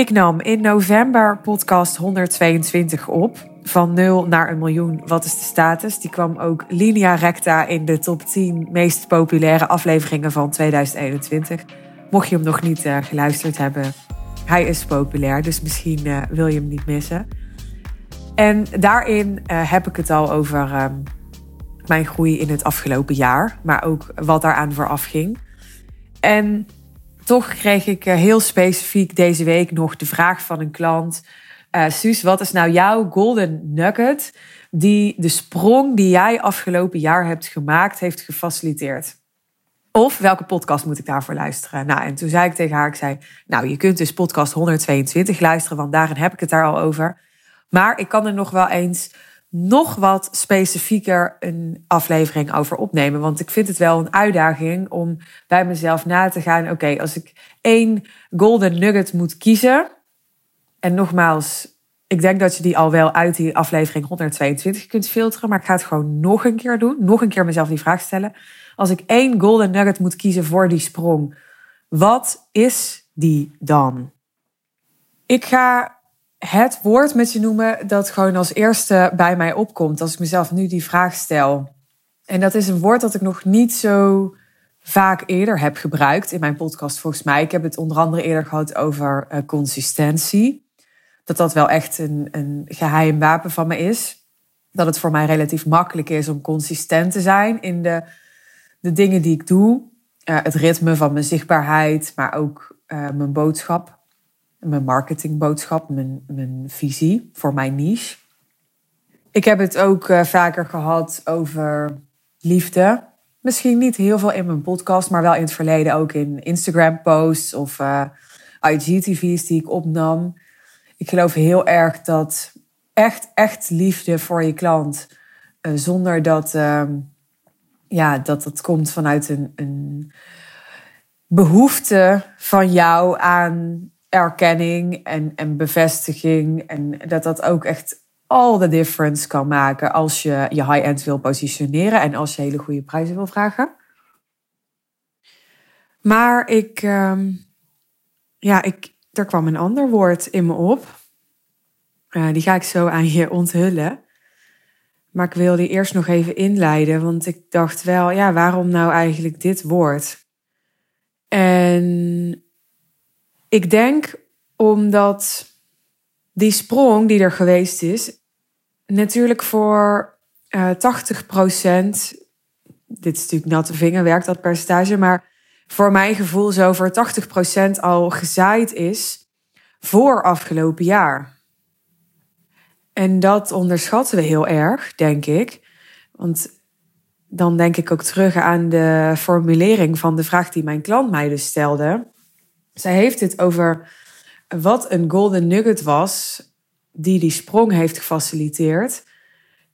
Ik nam in november podcast 122 op. Van 0 naar een miljoen, wat is de status? Die kwam ook linea recta in de top 10 meest populaire afleveringen van 2021. Mocht je hem nog niet uh, geluisterd hebben, hij is populair, dus misschien uh, wil je hem niet missen. En daarin uh, heb ik het al over uh, mijn groei in het afgelopen jaar, maar ook wat daaraan vooraf ging. En toch kreeg ik heel specifiek deze week nog de vraag van een klant: Suus, wat is nou jouw golden nugget die de sprong die jij afgelopen jaar hebt gemaakt heeft gefaciliteerd? Of welke podcast moet ik daarvoor luisteren? Nou, en toen zei ik tegen haar, ik zei, nou, je kunt dus podcast 122 luisteren, want daarin heb ik het daar al over. Maar ik kan er nog wel eens nog wat specifieker een aflevering over opnemen. Want ik vind het wel een uitdaging om bij mezelf na te gaan. Oké, als ik één golden nugget moet kiezen. En nogmaals, ik denk dat je die al wel uit die aflevering 122 kunt filteren. Maar ik ga het gewoon nog een keer doen. Nog een keer mezelf die vraag stellen. Als ik één golden nugget moet kiezen voor die sprong, wat is die dan? Ik ga het woord met je noemen dat gewoon als eerste bij mij opkomt als ik mezelf nu die vraag stel. En dat is een woord dat ik nog niet zo vaak eerder heb gebruikt in mijn podcast volgens mij. Ik heb het onder andere eerder gehad over uh, consistentie. Dat dat wel echt een, een geheim wapen van me is. Dat het voor mij relatief makkelijk is om consistent te zijn in de de dingen die ik doe, uh, het ritme van mijn zichtbaarheid, maar ook uh, mijn boodschap, mijn marketingboodschap, mijn, mijn visie voor mijn niche. Ik heb het ook uh, vaker gehad over liefde. Misschien niet heel veel in mijn podcast, maar wel in het verleden ook in Instagram-posts of IGTV's die ik opnam. Ik geloof heel erg dat echt, echt liefde voor je klant, zonder dat ehm, ja, dat dat komt vanuit een, een behoefte van jou aan erkenning en, en bevestiging. En dat dat ook echt all the difference kan maken als je je high-end wil positioneren en als je hele goede prijzen wil vragen. Maar ik, um, ja, ik, er kwam een ander woord in me op. Uh, die ga ik zo aan je onthullen. Maar ik wilde eerst nog even inleiden, want ik dacht wel, ja, waarom nou eigenlijk dit woord? En ik denk omdat die sprong die er geweest is, natuurlijk voor uh, eh, 80%, dit is natuurlijk natte vingerwerk, dat percentage, maar voor mijn gevoel zo voor 80% al gezaaid is voor afgelopen jaar. En dat onderschatten we heel erg, denk ik. Want dan denk ik ook terug aan de formulering van de vraag die mijn klant mij dus stelde. Zij heeft het over wat een golden nugget was die die sprong heeft gefaciliteerd.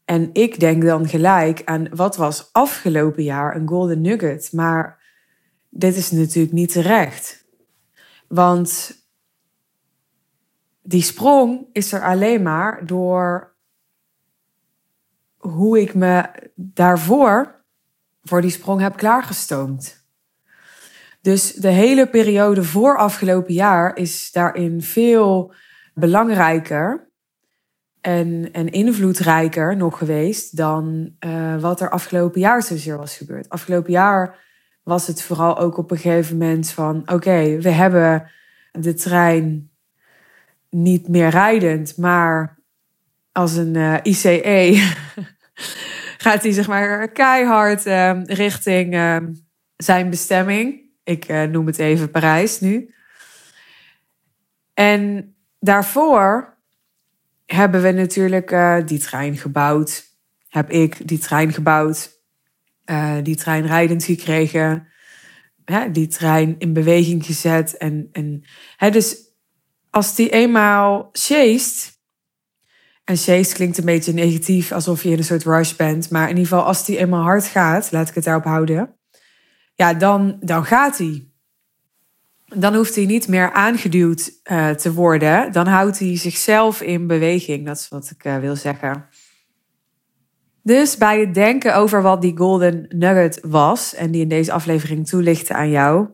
En ik denk dan gelijk aan wat was afgelopen jaar een golden nugget. Maar dit is natuurlijk niet terecht. Want die sprong is er alleen maar door hoe ik me daarvoor voor die sprong heb klaargestoomd. Dus de hele periode voor afgelopen jaar is daarin veel belangrijker en, en invloedrijker nog geweest dan uh, wat er afgelopen jaar zozeer was gebeurd. Afgelopen jaar was het vooral ook op een gegeven moment van: oké, we hebben de trein niet meer rijdend, maar als een eh, ICE gaat hij zeg maar keihard uh, richting zijn bestemming. Ik eh, noem het even Parijs nu. En daarvoor hebben we natuurlijk die trein gebouwd. Heb ik die trein gebouwd. die trein rijdend gekregen. die trein in beweging gezet. En, en, hè, dus als die eenmaal chased. En chased klinkt een beetje negatief, alsof je in een soort rush bent. Maar in ieder geval, als die eenmaal hard gaat, laat ik het daarop houden. Ja, dan, dan gaat hij. Dan hoeft hij niet meer aangeduwd uh, te worden. Dan houdt hij zichzelf in beweging. Dat is wat ik uh, wil zeggen. Dus bij het denken over wat die golden nugget was, en die in deze aflevering toelichtte aan jou,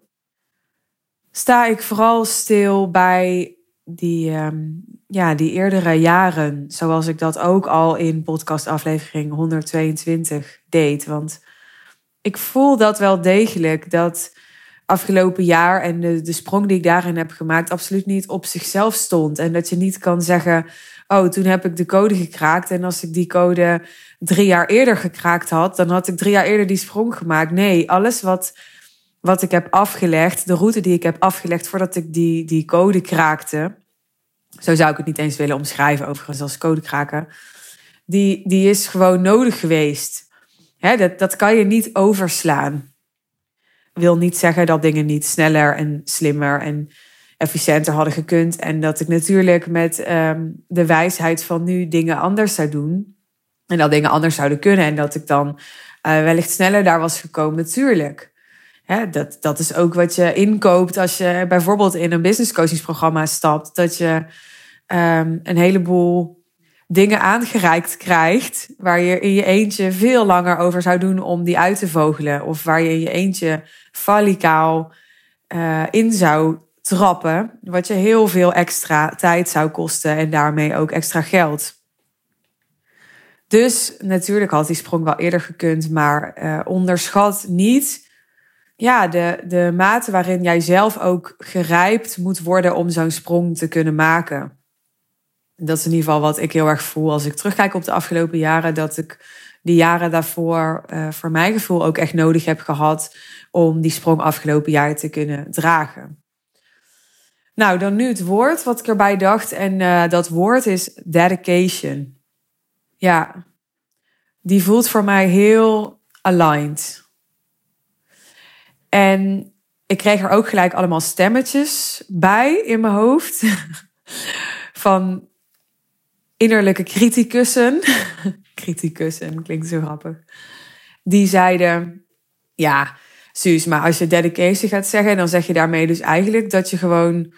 sta ik vooral stil bij die, ehm, ja, die eerdere jaren, zoals ik dat ook al in podcastaflevering 122 deed. Want ik voel dat wel degelijk, dat afgelopen jaar en de, de sprong die ik daarin heb gemaakt absoluut niet op zichzelf stond. En dat je niet kan zeggen, oh, toen heb ik de code gekraakt. En als ik die code drie jaar eerder gekraakt had, dan had ik drie jaar eerder die sprong gemaakt. Nee, alles wat, wat ik heb afgelegd, de route die ik heb afgelegd voordat ik die, die code kraakte. Zo zou ik het niet eens willen omschrijven, overigens, als code kraken. Die, die is gewoon nodig geweest. Dat, dat kan je niet overslaan. Wil niet zeggen dat dingen niet sneller en slimmer en efficiënter hadden gekund. En dat ik natuurlijk met um, de wijsheid van nu dingen anders zou doen. En dat dingen anders zouden kunnen. En dat ik dan uh, wellicht sneller daar was gekomen, natuurlijk. Dat, dat is ook wat je inkoopt als je bijvoorbeeld in een business coachingsprogramma stapt. Dat je um, een heleboel dingen aangereikt krijgt. Waar je in je eentje veel langer over zou doen om die uit te vogelen. Of waar je in je eentje falicaal uh, in zou trappen. Wat je heel veel extra tijd zou kosten en daarmee ook extra geld. Dus natuurlijk had die sprong wel eerder gekund, maar uh, onderschat niet ja, de, de mate waarin jij zelf ook gerijpt moet worden om zo'n sprong te kunnen maken. Dat is in ieder geval wat ik heel erg voel als ik terugkijk op de afgelopen jaren. Dat ik die jaren daarvoor uh, voor mijn gevoel ook echt nodig heb gehad om die sprong afgelopen jaar te kunnen dragen. Nou, dan nu het woord wat ik erbij dacht. En uh, dat woord is dedication. Ja, die voelt voor mij heel aligned. En ik kreeg er ook gelijk allemaal stemmetjes bij in mijn hoofd. Van innerlijke criticussen. criticussen klinkt zo grappig. Die zeiden: Ja, Suus, maar als je dedication gaat zeggen, dan zeg je daarmee dus eigenlijk dat je gewoon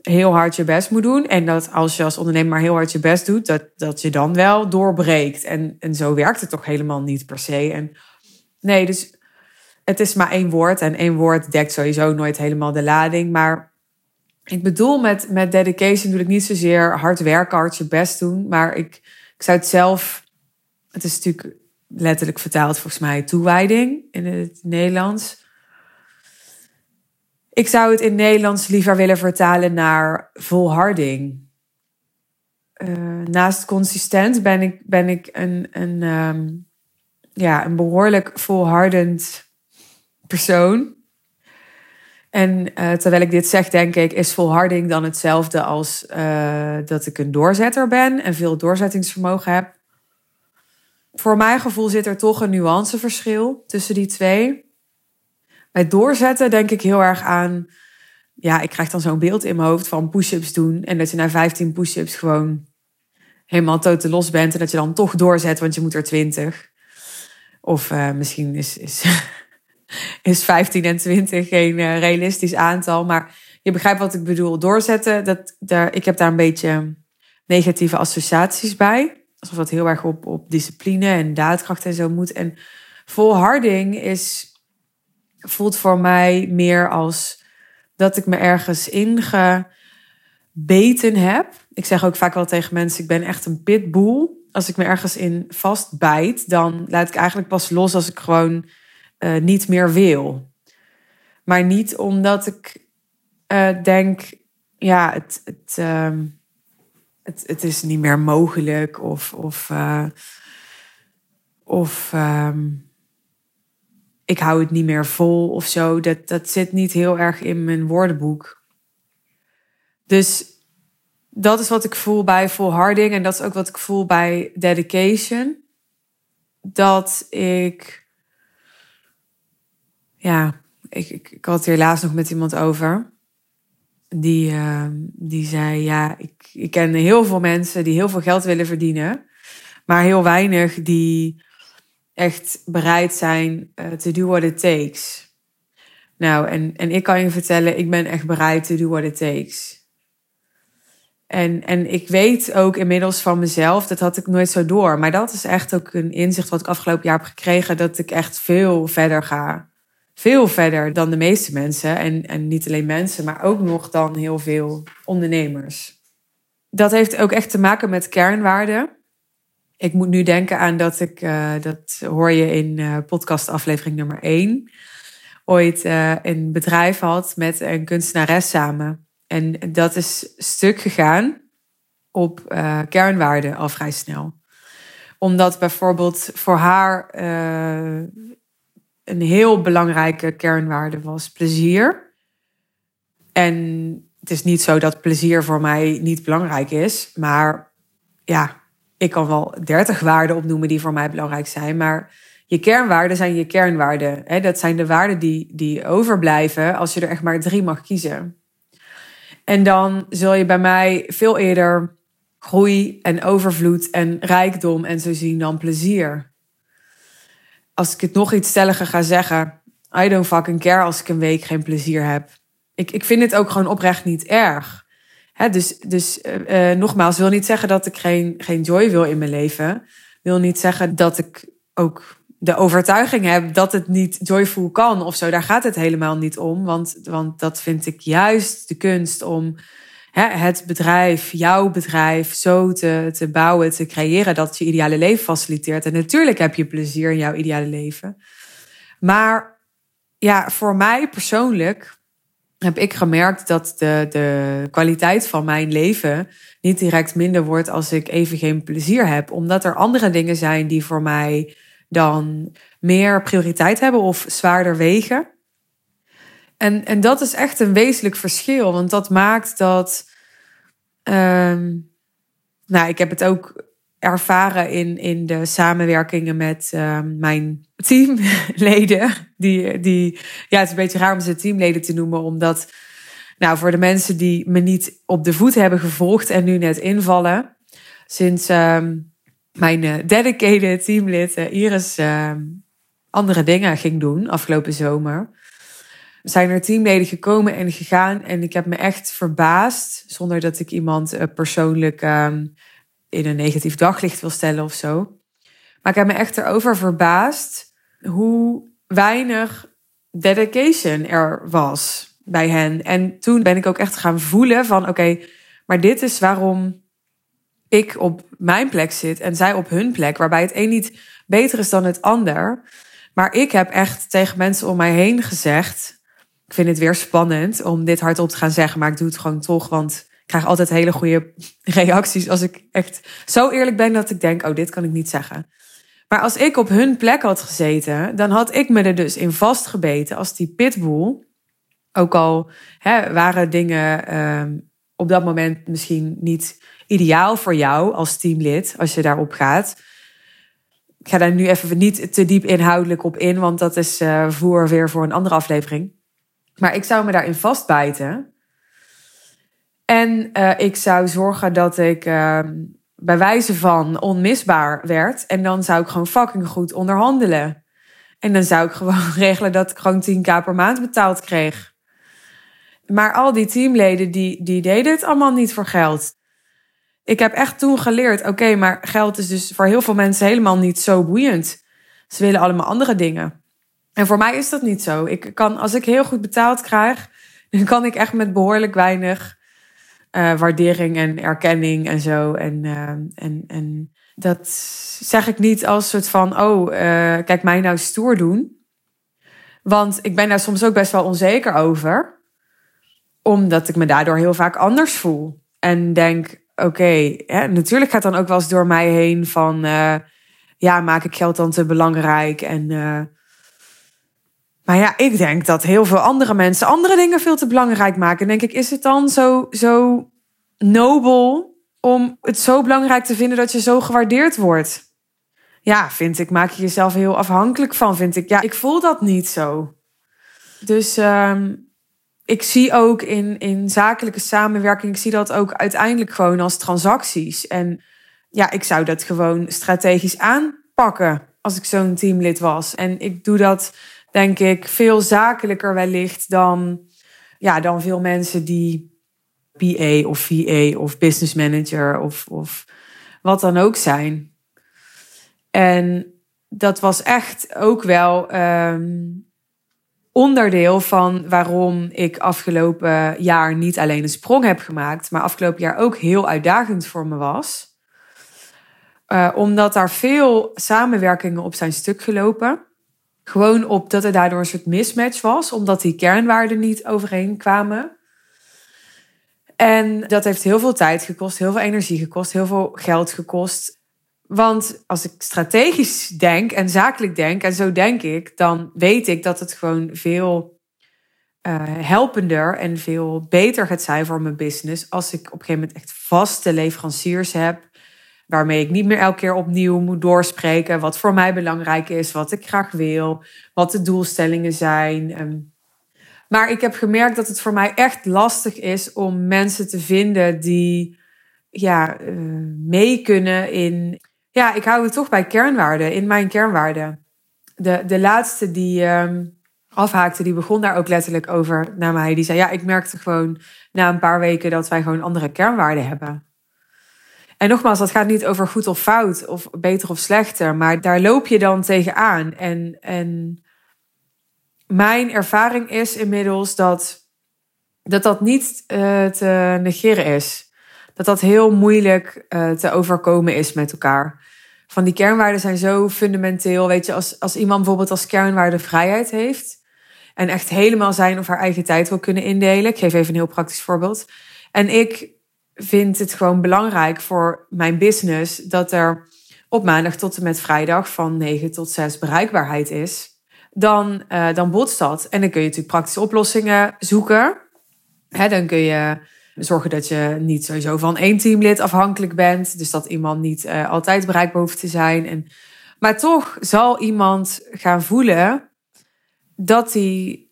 heel hard je best moet doen. En dat als je als ondernemer maar heel hard je best doet, dat, dat je dan wel doorbreekt. En, en zo werkt het toch helemaal niet per se. En nee, dus het is maar één woord. En één woord dekt sowieso nooit helemaal de lading. Maar ik bedoel met, met dedication doe ik niet zozeer hard werken, hard je best doen. Maar ik, ik zou het zelf. Het is natuurlijk letterlijk vertaald volgens mij toewijding in het Nederlands. Ik zou het in Nederlands liever willen vertalen naar volharding. Uh, naast consistent ben ik, ben ik een, een, um, ja, een behoorlijk volhardend persoon. En uh, terwijl ik dit zeg, denk ik, is volharding dan hetzelfde als uh, dat ik een doorzetter ben en veel doorzettingsvermogen heb. Voor mijn gevoel zit er toch een nuanceverschil tussen die twee. Bij doorzetten denk ik heel erg aan. Ja, ik krijg dan zo'n beeld in mijn hoofd van push-ups doen. En dat je na 15 push-ups gewoon helemaal totaal los bent. En dat je dan toch doorzet, want je moet er 20. Of uh, misschien is, is, is 15 en 20 geen uh, realistisch aantal. Maar je begrijpt wat ik bedoel. Doorzetten, dat, daar, ik heb daar een beetje negatieve associaties bij. Alsof dat heel erg op, op discipline en daadkracht en zo moet. En volharding is voelt voor mij meer als dat ik me ergens ingebeten heb. Ik zeg ook vaak wel tegen mensen: ik ben echt een pitbull. Als ik me ergens in vastbijt, dan laat ik eigenlijk pas los als ik gewoon uh, niet meer wil. Maar niet omdat ik uh, denk, ja, het, het, uh, het, het, is niet meer mogelijk of, of, uh, of um, ik hou het niet meer vol of zo. Dat, dat zit niet heel erg in mijn woordenboek. Dus dat is wat ik voel bij volharding. En dat is ook wat ik voel bij dedication. Dat ik. Ja, ik, ik, had het hier laatst nog met iemand over. Die, uh, die zei: Ja, ik, ik ken heel veel mensen die heel veel geld willen verdienen. Maar heel weinig die echt bereid zijn uh, to do what it takes. Nou, en, en ik kan je vertellen, ik ben echt bereid to do what it takes. En, en ik weet ook inmiddels van mezelf, dat had ik nooit zo door. Maar dat is echt ook een inzicht wat ik afgelopen jaar heb gekregen, dat ik echt veel verder ga. Veel verder dan de meeste mensen. En, en niet alleen mensen, maar ook nog dan heel veel ondernemers. Dat heeft ook echt te maken met kernwaarden. Ik moet nu denken aan dat ik, uh, dat hoor je in uh, podcast aflevering nummer 1, ooit uh, een bedrijf had met een kunstenares samen. En dat is stuk gegaan op kernwaarden al vrij snel. Omdat bijvoorbeeld voor haar een heel belangrijke kernwaarde was plezier. En het is niet zo dat plezier voor mij niet belangrijk is, maar ja, ik kan wel dertig waarden opnoemen die voor mij belangrijk zijn, maar je kernwaarden zijn je kernwaarden. Dat zijn de waarden die, die overblijven als je er echt maar drie mag kiezen. En dan zul je bij mij veel eerder groei en overvloed en rijkdom en zo zien dan plezier als ik het nog iets stelliger ga zeggen, I don't fucking care als ik een week geen plezier heb. Ik, ik vind het ook gewoon oprecht niet erg. Dus dus uh, uh, nogmaals, wil niet zeggen dat ik geen, geen joy wil in mijn leven. Wil niet zeggen dat ik ook de overtuiging heb dat het niet joyful kan of zo. Daar gaat het helemaal niet om. Want, want dat vind ik juist de kunst om het bedrijf, jouw bedrijf, zo te, te bouwen, te creëren dat je ideale leven faciliteert. En natuurlijk heb je plezier in jouw ideale leven. Maar ja, voor mij persoonlijk heb ik gemerkt dat de, de kwaliteit van mijn leven niet direct minder wordt als ik even geen plezier heb. Omdat er andere dingen zijn die voor mij dan meer prioriteit hebben of zwaarder wegen. En, en dat is echt een wezenlijk verschil, want dat maakt dat. Um, nou, ik heb het ook ervaren in, in de samenwerkingen met um, mijn teamleden. Die, die, ja, het is een beetje raar om ze teamleden te noemen, omdat, nou, voor de mensen die me niet op de voet hebben gevolgd en nu net invallen, sinds um, mijn uh, dedicated teamlid uh, Iris andere dingen ging doen afgelopen zomer zijn er teamleden gekomen en gegaan. En ik heb me echt verbaasd, zonder dat ik iemand eh, persoonlijk ehm, in een negatief daglicht wil stellen of zo. Maar ik heb me echt erover verbaasd hoe weinig dedication er was bij hen. En toen ben ik ook echt gaan voelen van oké, maar dit is waarom ik op mijn plek zit en zij op hun plek, waarbij het een niet beter is dan het ander. Maar ik heb echt tegen mensen om mij heen gezegd: ik vind het weer spannend om dit hardop te gaan zeggen, maar ik doe het gewoon toch, want ik krijg altijd hele goede reacties als ik echt zo eerlijk ben dat ik denk, oh, dit kan ik niet zeggen. Maar als ik op hun plek had gezeten, dan had ik me er dus in vastgebeten als die pitbull. Ook al hè, waren dingen um, op dat moment misschien niet ideaal voor jou als teamlid, als je daarop gaat. Ik ga daar nu even niet te diep inhoudelijk op in, want dat is uh, voer weer voor een andere aflevering. Maar ik zou me daarin vastbijten. En uh, ik zou zorgen dat ik uh, bij wijze van onmisbaar werd. En dan zou ik gewoon fucking goed onderhandelen. En dan zou ik gewoon regelen dat ik gewoon 10k per maand betaald kreeg. Maar al die teamleden die, die deden het allemaal niet voor geld. Ik heb echt toen geleerd, oké, maar geld is dus voor heel veel mensen helemaal niet zo boeiend. Ze willen allemaal andere dingen. En voor mij is dat niet zo. Ik kan, als ik heel goed betaald krijg, dan kan ik echt met behoorlijk weinig uh, waardering en erkenning en zo. En, uh, en, en dat zeg ik niet als soort van, oh, uh, kijk mij nou stoer doen. Want ik ben daar soms ook best wel onzeker over. Omdat ik me daardoor heel vaak anders voel. En denk, oké, natuurlijk gaat dan ook wel eens door mij heen van, ja, maak ik geld dan te belangrijk en maar ja, ik denk dat heel veel andere mensen andere dingen veel te belangrijk maken. denk ik, is het dan zo, zo nobel om het zo belangrijk te vinden dat je zo gewaardeerd wordt? Ja, vind ik, maak je jezelf heel afhankelijk van, vind ik. Ja, ik voel dat niet zo. Dus um, ik zie ook in, in zakelijke samenwerking, ik zie dat ook uiteindelijk gewoon als transacties. En ja, ik zou dat gewoon strategisch aanpakken als ik zo'n teamlid was. En ik doe dat denk ik, veel zakelijker wellicht dan, ja, dan veel mensen die PA of VA of business manager of, of wat dan ook zijn. En dat was echt ook wel um, onderdeel van waarom ik afgelopen jaar niet alleen een sprong heb gemaakt, maar afgelopen jaar ook heel uitdagend voor me was. Uh, omdat daar veel samenwerkingen op zijn stuk gelopen. Gewoon op dat er daardoor een soort mismatch was, omdat die kernwaarden niet overeenkwamen. En dat heeft heel veel tijd gekost, heel veel energie gekost, heel veel geld gekost. Want als ik strategisch denk en zakelijk denk, en zo denk ik, dan weet ik dat het gewoon veel uh, helpender en veel beter gaat zijn voor mijn business als ik op een gegeven moment echt vaste leveranciers heb, waarmee ik niet meer elke keer opnieuw moet doorspreken wat voor mij belangrijk is, wat ik graag wil, wat de doelstellingen zijn. Um, maar ik heb gemerkt dat het voor mij echt lastig is om mensen te vinden die ja, uh, mee kunnen in. Ja, ik hou het toch bij kernwaarden, in mijn kernwaarden. De, de laatste die um, afhaakte, die begon daar ook letterlijk over naar mij. Die zei: Ja, ik merkte gewoon na een paar weken dat wij gewoon andere kernwaarden hebben. En nogmaals, dat gaat niet over goed of fout, of beter of slechter, maar daar loop je dan tegenaan. En, en mijn ervaring is inmiddels dat dat, dat niet uh, te negeren is. Dat dat heel moeilijk uh, te overkomen is met elkaar. Van die kernwaarden zijn zo fundamenteel. Weet je, als, als iemand bijvoorbeeld als kernwaarde vrijheid heeft. En echt helemaal zijn of haar eigen tijd wil kunnen indelen. Ik geef even een heel praktisch voorbeeld. En ik vind het gewoon belangrijk voor mijn business dat er op maandag tot en met vrijdag van 9 tot 6 bereikbaarheid is dan, uh, dan botst dat. En dan kun je natuurlijk praktische oplossingen zoeken. Hè, dan kun je zorgen dat je niet sowieso van één teamlid afhankelijk bent. Dus dat iemand niet uh, altijd bereikbaar hoeft te zijn. En, maar toch zal iemand gaan voelen dat hij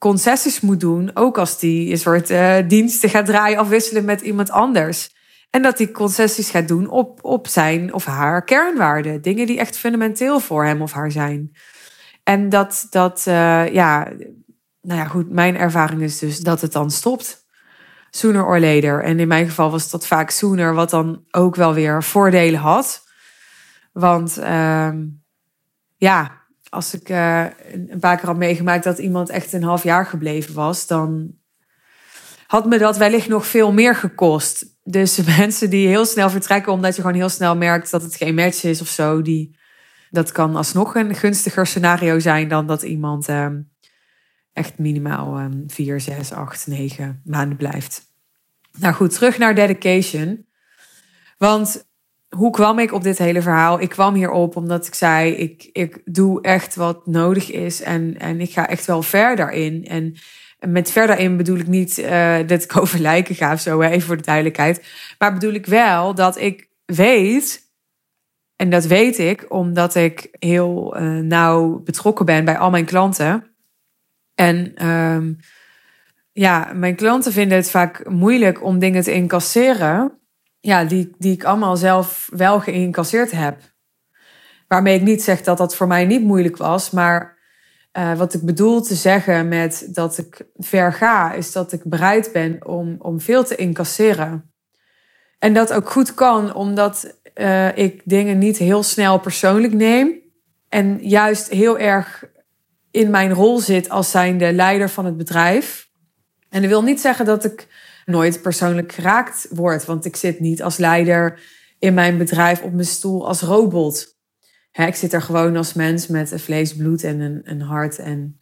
concessies moet doen. Ook als die een soort uh, diensten gaat draaien afwisselen met iemand anders. En dat hij concessies gaat doen op, op zijn of haar kernwaarden. Dingen die echt fundamenteel voor hem of haar zijn. En dat, dat uh, ja, nou ja, goed, mijn ervaring is dus dat het dan stopt. Sooner or later. En in mijn geval was dat vaak sooner, wat dan ook wel weer voordelen had. Want uh, ja, als ik uh, een paar keer had meegemaakt dat iemand echt een half jaar gebleven was, dan had me dat wellicht nog veel meer gekost. Dus mensen die heel snel vertrekken omdat je gewoon heel snel merkt dat het geen match is of zo, die dat kan alsnog een gunstiger scenario zijn dan dat iemand um, echt minimaal um, 4, 6, 8, 9 maanden blijft. Nou goed, terug naar dedication. Want hoe kwam ik op dit hele verhaal? Ik kwam hierop omdat ik zei: ik, ik doe echt wat nodig is en, en ik ga echt wel ver daarin. En met ver daarin bedoel ik niet uh, dat ik over lijken ga of zo, even voor de duidelijkheid. Maar bedoel ik wel dat ik weet en dat weet ik omdat ik heel uh, nauw betrokken ben bij al mijn klanten. En um, ja, mijn klanten vinden het vaak moeilijk om dingen te incasseren. Ja, die, die ik allemaal zelf wel geïncasseerd heb. Waarmee ik niet zeg dat dat voor mij niet moeilijk was. Maar uh, wat ik bedoel te zeggen met dat ik ver ga, is dat ik bereid ben om, om veel te incasseren. En dat ook goed kan, omdat uh, ik dingen niet heel snel persoonlijk neem. En juist heel erg in mijn rol zit als zijnde leider van het bedrijf. En dat wil niet zeggen dat ik nooit persoonlijk geraakt word. Want ik zit niet als leider in mijn bedrijf op mijn stoel als robot. ik zit er gewoon als mens met een vlees, bloed en een, een hart en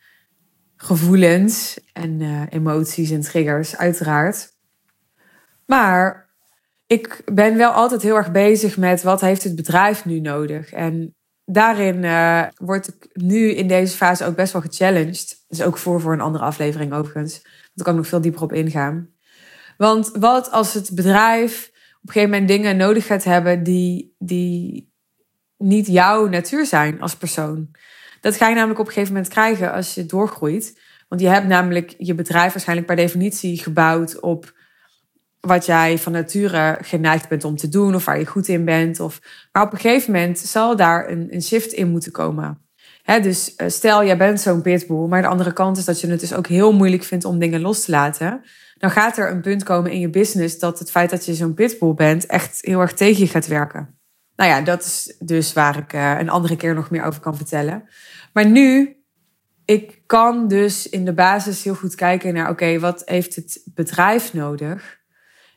gevoelens en uh, emoties en triggers, uiteraard. Maar ik ben wel altijd heel erg bezig met wat heeft het bedrijf nu nodig. En daarin uh, word ik nu in deze fase ook best wel gechallenged. Dus ook voor, voor een andere aflevering overigens. Daar kan ik nog veel dieper op ingaan. Want wat als het bedrijf op een gegeven moment dingen nodig gaat hebben die, die niet jouw natuur zijn als persoon? Dat ga je namelijk op een gegeven moment krijgen als je doorgroeit. Want je hebt namelijk je bedrijf waarschijnlijk per definitie gebouwd op wat jij van nature geneigd bent om te doen of waar je goed in bent. Of, maar op een gegeven moment zal daar een, een shift in moeten komen. dus eh, stel, jij bent zo'n pitbull, maar de andere kant is dat je het dus ook heel moeilijk vindt om dingen los te laten. Dan gaat er een punt komen in je business dat het feit dat je zo'n pitbull bent echt heel erg tegen je gaat werken. Nou ja, dat is dus waar ik uh, een andere keer nog meer over kan vertellen. Maar nu ik kan dus in de basis heel goed kijken naar, oké, wat heeft het bedrijf nodig?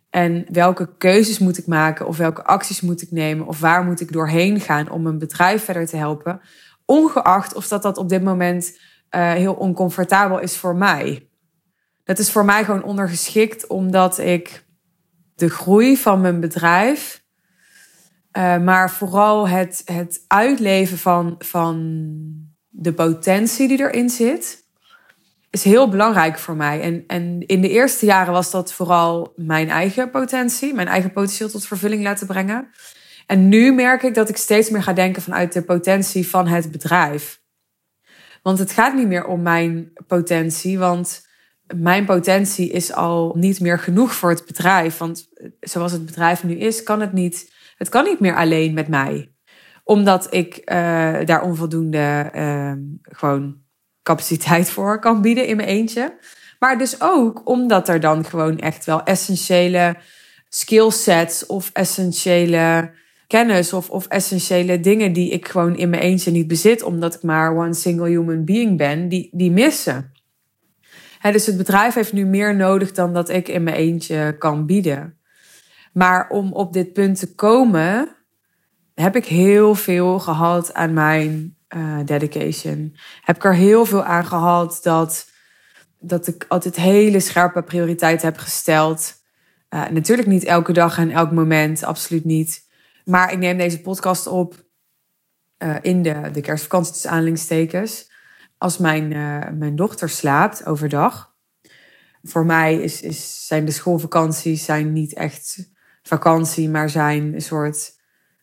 En welke keuzes moet ik maken? Of welke acties moet ik nemen? Of waar moet ik doorheen gaan om een bedrijf verder te helpen? Ongeacht of dat, dat op dit moment uh, heel oncomfortabel is voor mij. Dat is voor mij gewoon ondergeschikt, omdat ik de groei van mijn bedrijf, uh, maar vooral het, het uitleven van, van de potentie die erin zit, is heel belangrijk voor mij. En, en in de eerste jaren was dat vooral mijn eigen potentie, mijn eigen potentieel tot vervulling laten brengen. En nu merk ik dat ik steeds meer ga denken vanuit de potentie van het bedrijf. Want het gaat niet meer om mijn potentie, want mijn potentie is al niet meer genoeg voor het bedrijf. Want zoals het bedrijf nu is, kan het niet. Het kan niet meer alleen met mij. Omdat ik uh, daar onvoldoende uh, gewoon capaciteit voor kan bieden in mijn eentje. Maar dus ook omdat er dan gewoon echt wel essentiële skillsets of essentiële kennis of, of essentiële dingen die ik gewoon in mijn eentje niet bezit, omdat ik maar one single human being ben, die, die missen. Dus het bedrijf heeft nu meer nodig dan dat ik in mijn eentje kan bieden. Maar om op dit punt te komen, heb ik heel veel gehad aan mijn uh, dedication. Heb ik er heel veel aan gehad dat, dat ik altijd hele scherpe prioriteiten heb gesteld. Uh, natuurlijk niet elke dag en elk moment, absoluut niet. Maar ik neem deze podcast op uh, in de, de kerstvakantie tussen aanhalingstekens. Als mijn, mijn dochter slaapt overdag. Voor mij is, is, zijn de schoolvakanties zijn niet echt vakantie, maar zijn een soort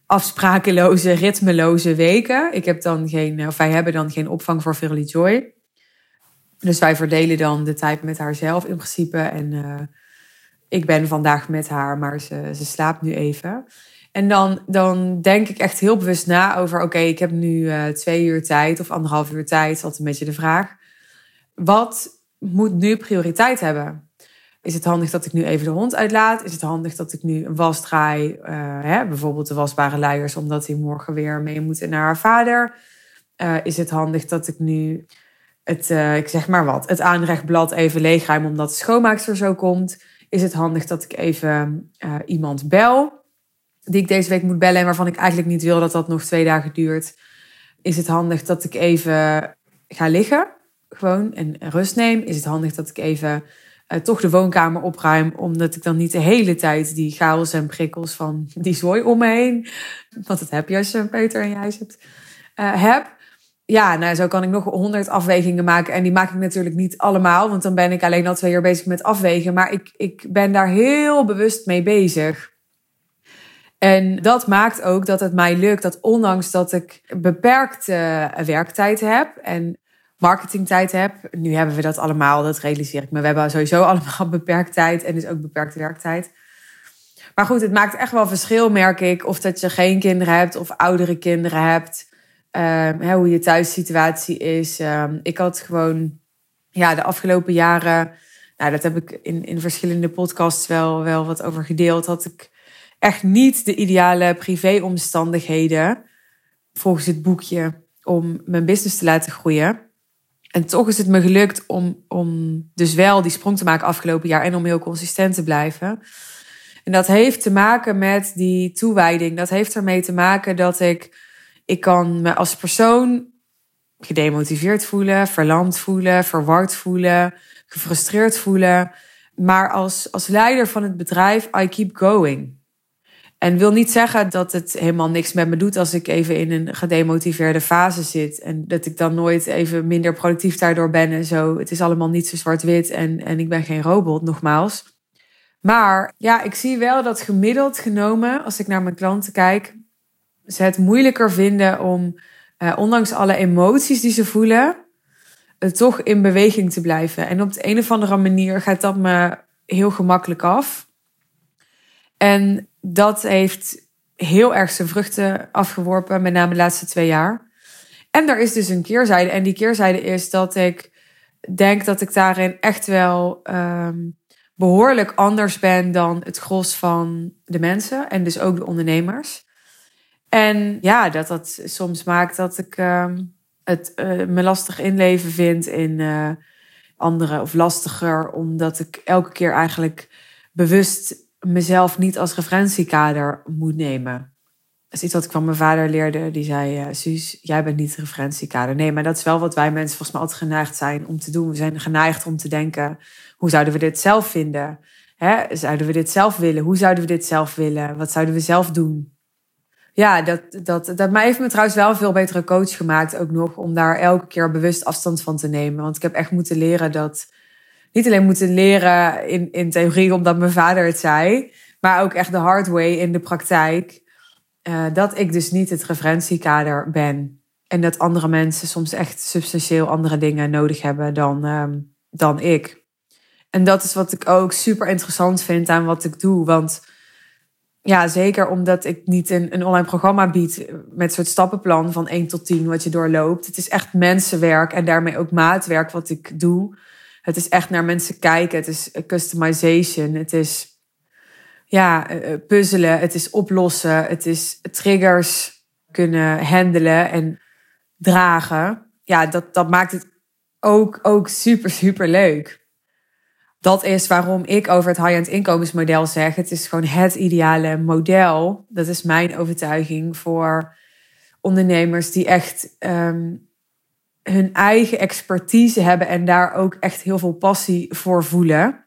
afsprakeloze, ritmeloze weken. Ik heb dan geen, of wij hebben dan geen opvang voor Verily Joy. Dus wij verdelen dan de tijd met haarzelf in principe. En uh, ik ben vandaag met haar, maar ze, ze slaapt nu even. En dan, dan denk ik echt heel bewust na over: oké, ik heb nu uh, twee uur tijd of anderhalf uur tijd, altijd een beetje de vraag. Wat moet nu prioriteit hebben? Is het handig dat ik nu even de hond uitlaat? Is het handig dat ik nu een was draai? Uh, hè, bijvoorbeeld de wasbare luiers, omdat hij morgen weer mee moet naar haar vader. Uh, is het handig dat ik nu het, ik zeg maar wat, het aanrechtblad even leegruim omdat de schoonmaakster zo komt? Is het handig dat ik even iemand bel? Die ik deze week moet bellen en waarvan ik eigenlijk niet wil dat dat nog twee dagen duurt. Is het handig dat ik even ga liggen? Gewoon en rust neem? Is het handig dat ik even uh, toch de woonkamer opruim. Omdat ik dan niet de hele tijd die chaos en prikkels van die zooi om me heen. Want dat heb je als je Peter en jij hebt. Uh, heb. Ja, nou zo kan ik nog honderd afwegingen maken. En die maak ik natuurlijk niet allemaal. Want dan ben ik alleen al twee jaar bezig met afwegen. Maar ik, ik ben daar heel bewust mee bezig. En dat maakt ook dat het mij lukt dat ondanks dat ik beperkte werktijd heb en marketingtijd heb. Nu hebben we dat allemaal, dat realiseer ik me. We hebben sowieso allemaal beperkt tijd en dus ook beperkte werktijd. Maar goed, het maakt echt wel verschil, merk ik. Of dat je geen kinderen hebt of oudere kinderen hebt. Uh, hoe je thuissituatie is. Uh, ik had gewoon ja, de afgelopen jaren... Nou, dat heb ik in, in verschillende podcasts wel, wel wat over gedeeld. Had ik echt niet de ideale privéomstandigheden... volgens het boekje om mijn business te laten groeien. En toch is het me gelukt om, om dus wel die sprong te maken afgelopen jaar en om heel consistent te blijven. En dat heeft te maken met die toewijding. Dat heeft ermee te maken dat ik, ik kan me als persoon gedemotiveerd voelen, verlamd voelen, verward voelen, gefrustreerd voelen. Maar als, als leider van het bedrijf, I keep going. En wil niet zeggen dat het helemaal niks met me doet als ik even in een gedemotiveerde fase zit. En dat ik dan nooit even minder productief daardoor ben en zo. Het is allemaal niet zo zwart-wit en, en ik ben geen robot, nogmaals. Maar ja, ik zie wel dat gemiddeld genomen, als ik naar mijn klanten kijk, ze het moeilijker vinden om, eh, ondanks alle emoties die ze voelen, uh, toch in beweging te blijven. En op de een of andere manier gaat dat me heel gemakkelijk af. En dat heeft heel erg zijn vruchten afgeworpen, met name de laatste twee jaar. En er is dus een keerzijde. En die keerzijde is dat ik denk dat ik daarin echt wel um, behoorlijk anders ben dan het gros van de mensen. En dus ook de ondernemers. En ja, dat dat soms maakt dat ik, um, het uh, me lastig inleven vind in uh, anderen of lastiger, omdat ik elke keer eigenlijk bewust mezelf niet als referentiekader moet nemen. Dat is iets wat ik van mijn vader leerde. Die zei, uh, Suus, jij bent niet referentiekader. Nee, maar dat is wel wat wij mensen volgens mij altijd geneigd zijn om te doen. We zijn geneigd om te denken, hoe zouden we dit zelf vinden? Hè? Zouden we dit zelf willen? Hoe zouden we dit zelf willen? Wat zouden we zelf doen? Ja, dat, dat, dat mij heeft me trouwens wel een veel betere coach gemaakt. Ook nog om daar elke keer bewust afstand van te nemen. Want ik heb echt moeten leren dat. Niet alleen moeten leren in, in theorie omdat mijn vader het zei. Maar ook echt de hard way in de praktijk. Uh, dat ik dus niet het referentiekader ben. En dat andere mensen soms echt substantieel andere dingen nodig hebben dan, um, dan ik. En dat is wat ik ook super interessant vind aan wat ik doe. Want ja, zeker omdat ik niet een, een online programma bied met soort stappenplan van 1 tot 10 wat je doorloopt. Het is echt mensenwerk en daarmee ook maatwerk wat ik doe. Het is echt naar mensen kijken. Het is customization. Het is ja, eh, eh, puzzelen. Het is oplossen. Het is triggers kunnen handelen en dragen. Ja, dat, dat maakt het ook, ook super, super leuk dat is waarom ik over het high-end inkomensmodel zeg. Het is gewoon het ideale model. Dat is mijn overtuiging voor ondernemers die echt um, hun eigen expertise hebben en daar ook echt heel veel passie voor voelen.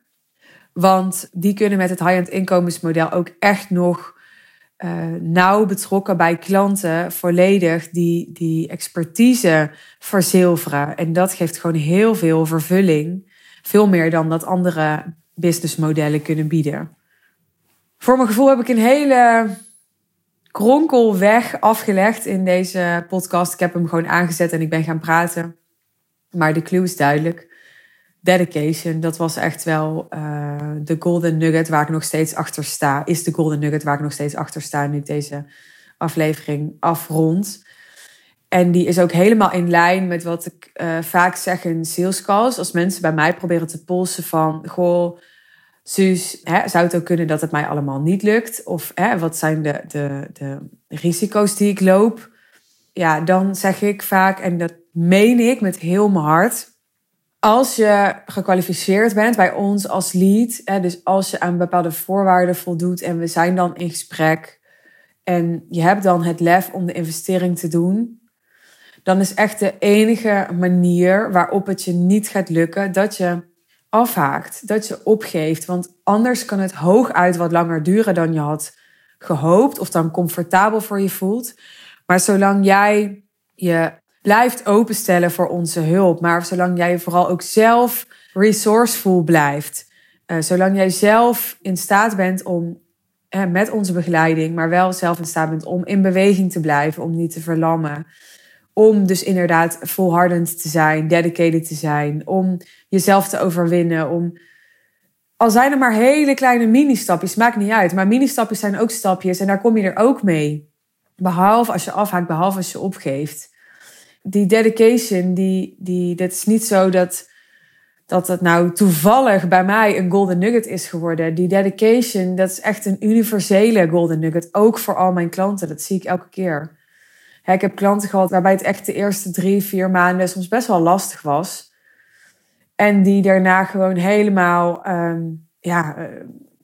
Want die kunnen met het high-end inkomensmodel ook echt nog uh, nauw betrokken bij klanten, volledig die, die expertise verzilveren. En dat geeft gewoon heel veel vervulling. Veel meer dan dat andere businessmodellen kunnen bieden. Voor mijn gevoel heb ik een hele kronkelweg afgelegd in deze podcast. Ik heb hem gewoon aangezet en ik ben gaan praten. Maar de clue is duidelijk. Dedication, dat was echt wel uh, de golden nugget waar ik nog steeds achter sta. Is de golden nugget waar ik nog steeds achter sta nu ik deze aflevering afrond. En die is ook helemaal in lijn met wat ik uh, vaak zeg in sales calls. Als mensen bij mij proberen te polsen van... Goh, Suus, hè, zou het ook kunnen dat het mij allemaal niet lukt? Of hè, wat zijn de, de, de risico's die ik loop? Ja, dan zeg ik vaak, en dat meen ik met heel mijn hart... Als je gekwalificeerd bent bij ons als lead... Hè, dus als je aan bepaalde voorwaarden voldoet... en we zijn dan in gesprek... en je hebt dan het lef om de investering te doen dan is echt de enige manier waarop het je niet gaat lukken dat je afhaakt, dat je opgeeft. Want anders kan het hooguit wat langer duren dan je had gehoopt of dan comfortabel voor je voelt. Maar zolang jij je blijft openstellen voor onze hulp, maar zolang jij vooral ook zelf resourceful blijft, uh, zolang jij zelf in staat bent om met onze begeleiding, maar wel zelf in staat bent om in beweging te blijven, om niet te verlammen, om dus inderdaad volhardend te zijn, dedicated te zijn, om jezelf te overwinnen, om al zijn er maar hele kleine mini-stapjes, maakt niet uit. Maar mini-stapjes zijn ook stapjes en daar kom je er ook mee. Behalve als je afhaakt, behalve als je opgeeft. Die dedication, die, die, dat is niet zo dat, dat het nou toevallig bij mij een golden nugget is geworden. Die dedication, dat is echt een universele golden nugget. Ook voor al mijn klanten, dat zie ik elke keer ik heb klanten gehad waarbij het echt de eerste drie, vier maanden soms best wel lastig was. En die daarna gewoon helemaal ehm, ja, eh,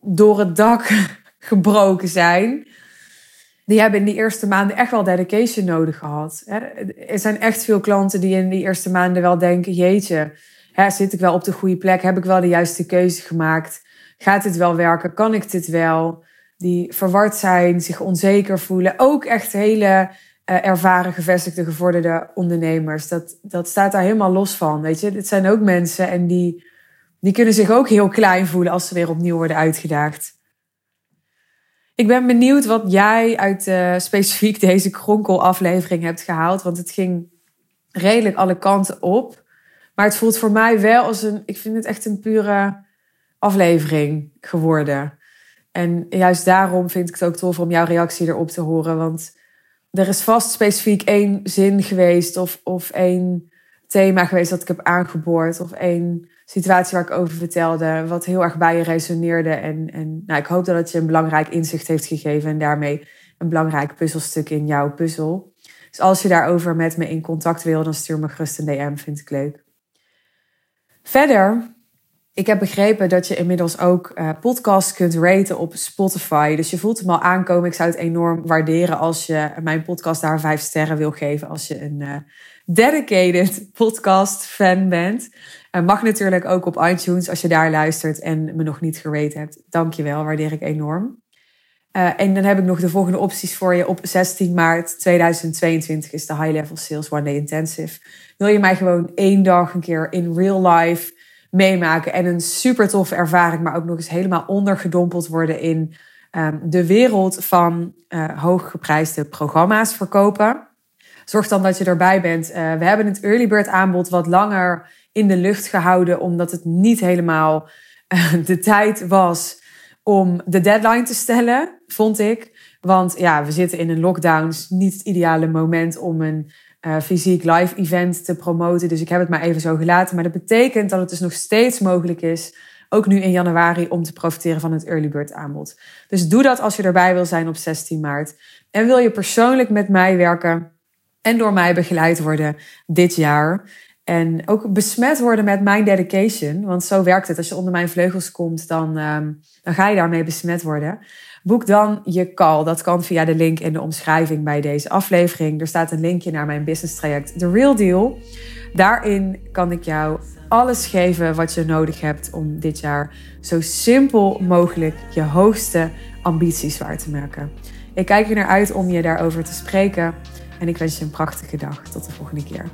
door het dak gebroken zijn. Die hebben in die eerste maanden echt wel dedication nodig gehad. Er zijn echt veel klanten die in die eerste maanden wel denken: jeetje, zit ik wel op de goede plek? Heb ik wel de juiste keuze gemaakt? Gaat dit wel werken? Kan ik dit wel? Die verward zijn, zich onzeker voelen. Ook echt hele ervaren, gevestigde, gevorderde ondernemers. Dat, dat staat daar helemaal los van. Weet je, dit zijn ook mensen en die, die kunnen zich ook heel klein voelen als ze weer opnieuw worden uitgedaagd. Ik ben benieuwd wat jij uit uh, specifiek deze kronkelaflevering hebt gehaald. Want het ging redelijk alle kanten op. Maar het voelt voor mij wel als een. Ik vind het echt een pure aflevering geworden. En juist daarom vind ik het ook tof om jouw reactie erop te horen. Want er is vast specifiek één zin geweest of, of één thema geweest dat ik heb aangeboord. Of één situatie waar ik over vertelde, wat heel erg bij je resoneerde. En, en nou, ik hoop dat het je een belangrijk inzicht heeft gegeven en daarmee een belangrijk puzzelstuk in jouw puzzel. Dus als je daarover met me in contact wil, dan stuur me gerust een DM, vind ik leuk. Verder, ik heb begrepen dat je inmiddels ook uh, podcasts kunt raten op Spotify. Dus je voelt hem al aankomen. Ik zou het enorm waarderen als je mijn podcast daar vijf sterren wil geven. Als je een uh, dedicated podcast fan bent. Uh, mag natuurlijk ook op iTunes als je daar luistert en me nog niet gerate hebt. Dankjewel, waardeer ik enorm. Uh, en dan heb ik nog de volgende opties voor je. Op 16 maart 2022 is de High Level Sales One Day Intensive. Wil je mij gewoon één dag een keer in real life meemaken en een super toffe ervaring, maar ook nog eens helemaal ondergedompeld worden in um, de wereld van uh, hooggeprijsde programma's verkopen? Zorg dan dat je erbij bent. Uh, we hebben het early bird aanbod wat langer in de lucht gehouden, omdat het niet helemaal de tijd was om de deadline te stellen, vond ik. Want ja, we zitten in een lockdown. is niet het ideale moment om een uh, fysiek live event te promoten. Dus ik heb het maar even zo gelaten. Maar dat betekent dat het dus nog steeds mogelijk is, ook nu in januari, om te profiteren van het early bird aanbod. Dus doe dat als je erbij wil zijn op 16 maart. En wil je persoonlijk met mij werken en door mij begeleid worden dit jaar. En ook besmet worden met mijn dedication. Want zo werkt het. Als je onder mijn vleugels komt, dan, ehm, dan ga je daarmee besmet worden. Boek dan je call. Dat kan via de link in de omschrijving bij deze aflevering. Er staat een linkje naar mijn business traject The Real Deal. Daarin kan ik jou alles geven wat je nodig hebt om dit jaar zo simpel mogelijk je hoogste ambities waar te maken. Ik kijk er naar uit om je daarover te spreken. En ik wens je een prachtige dag. Tot de volgende keer.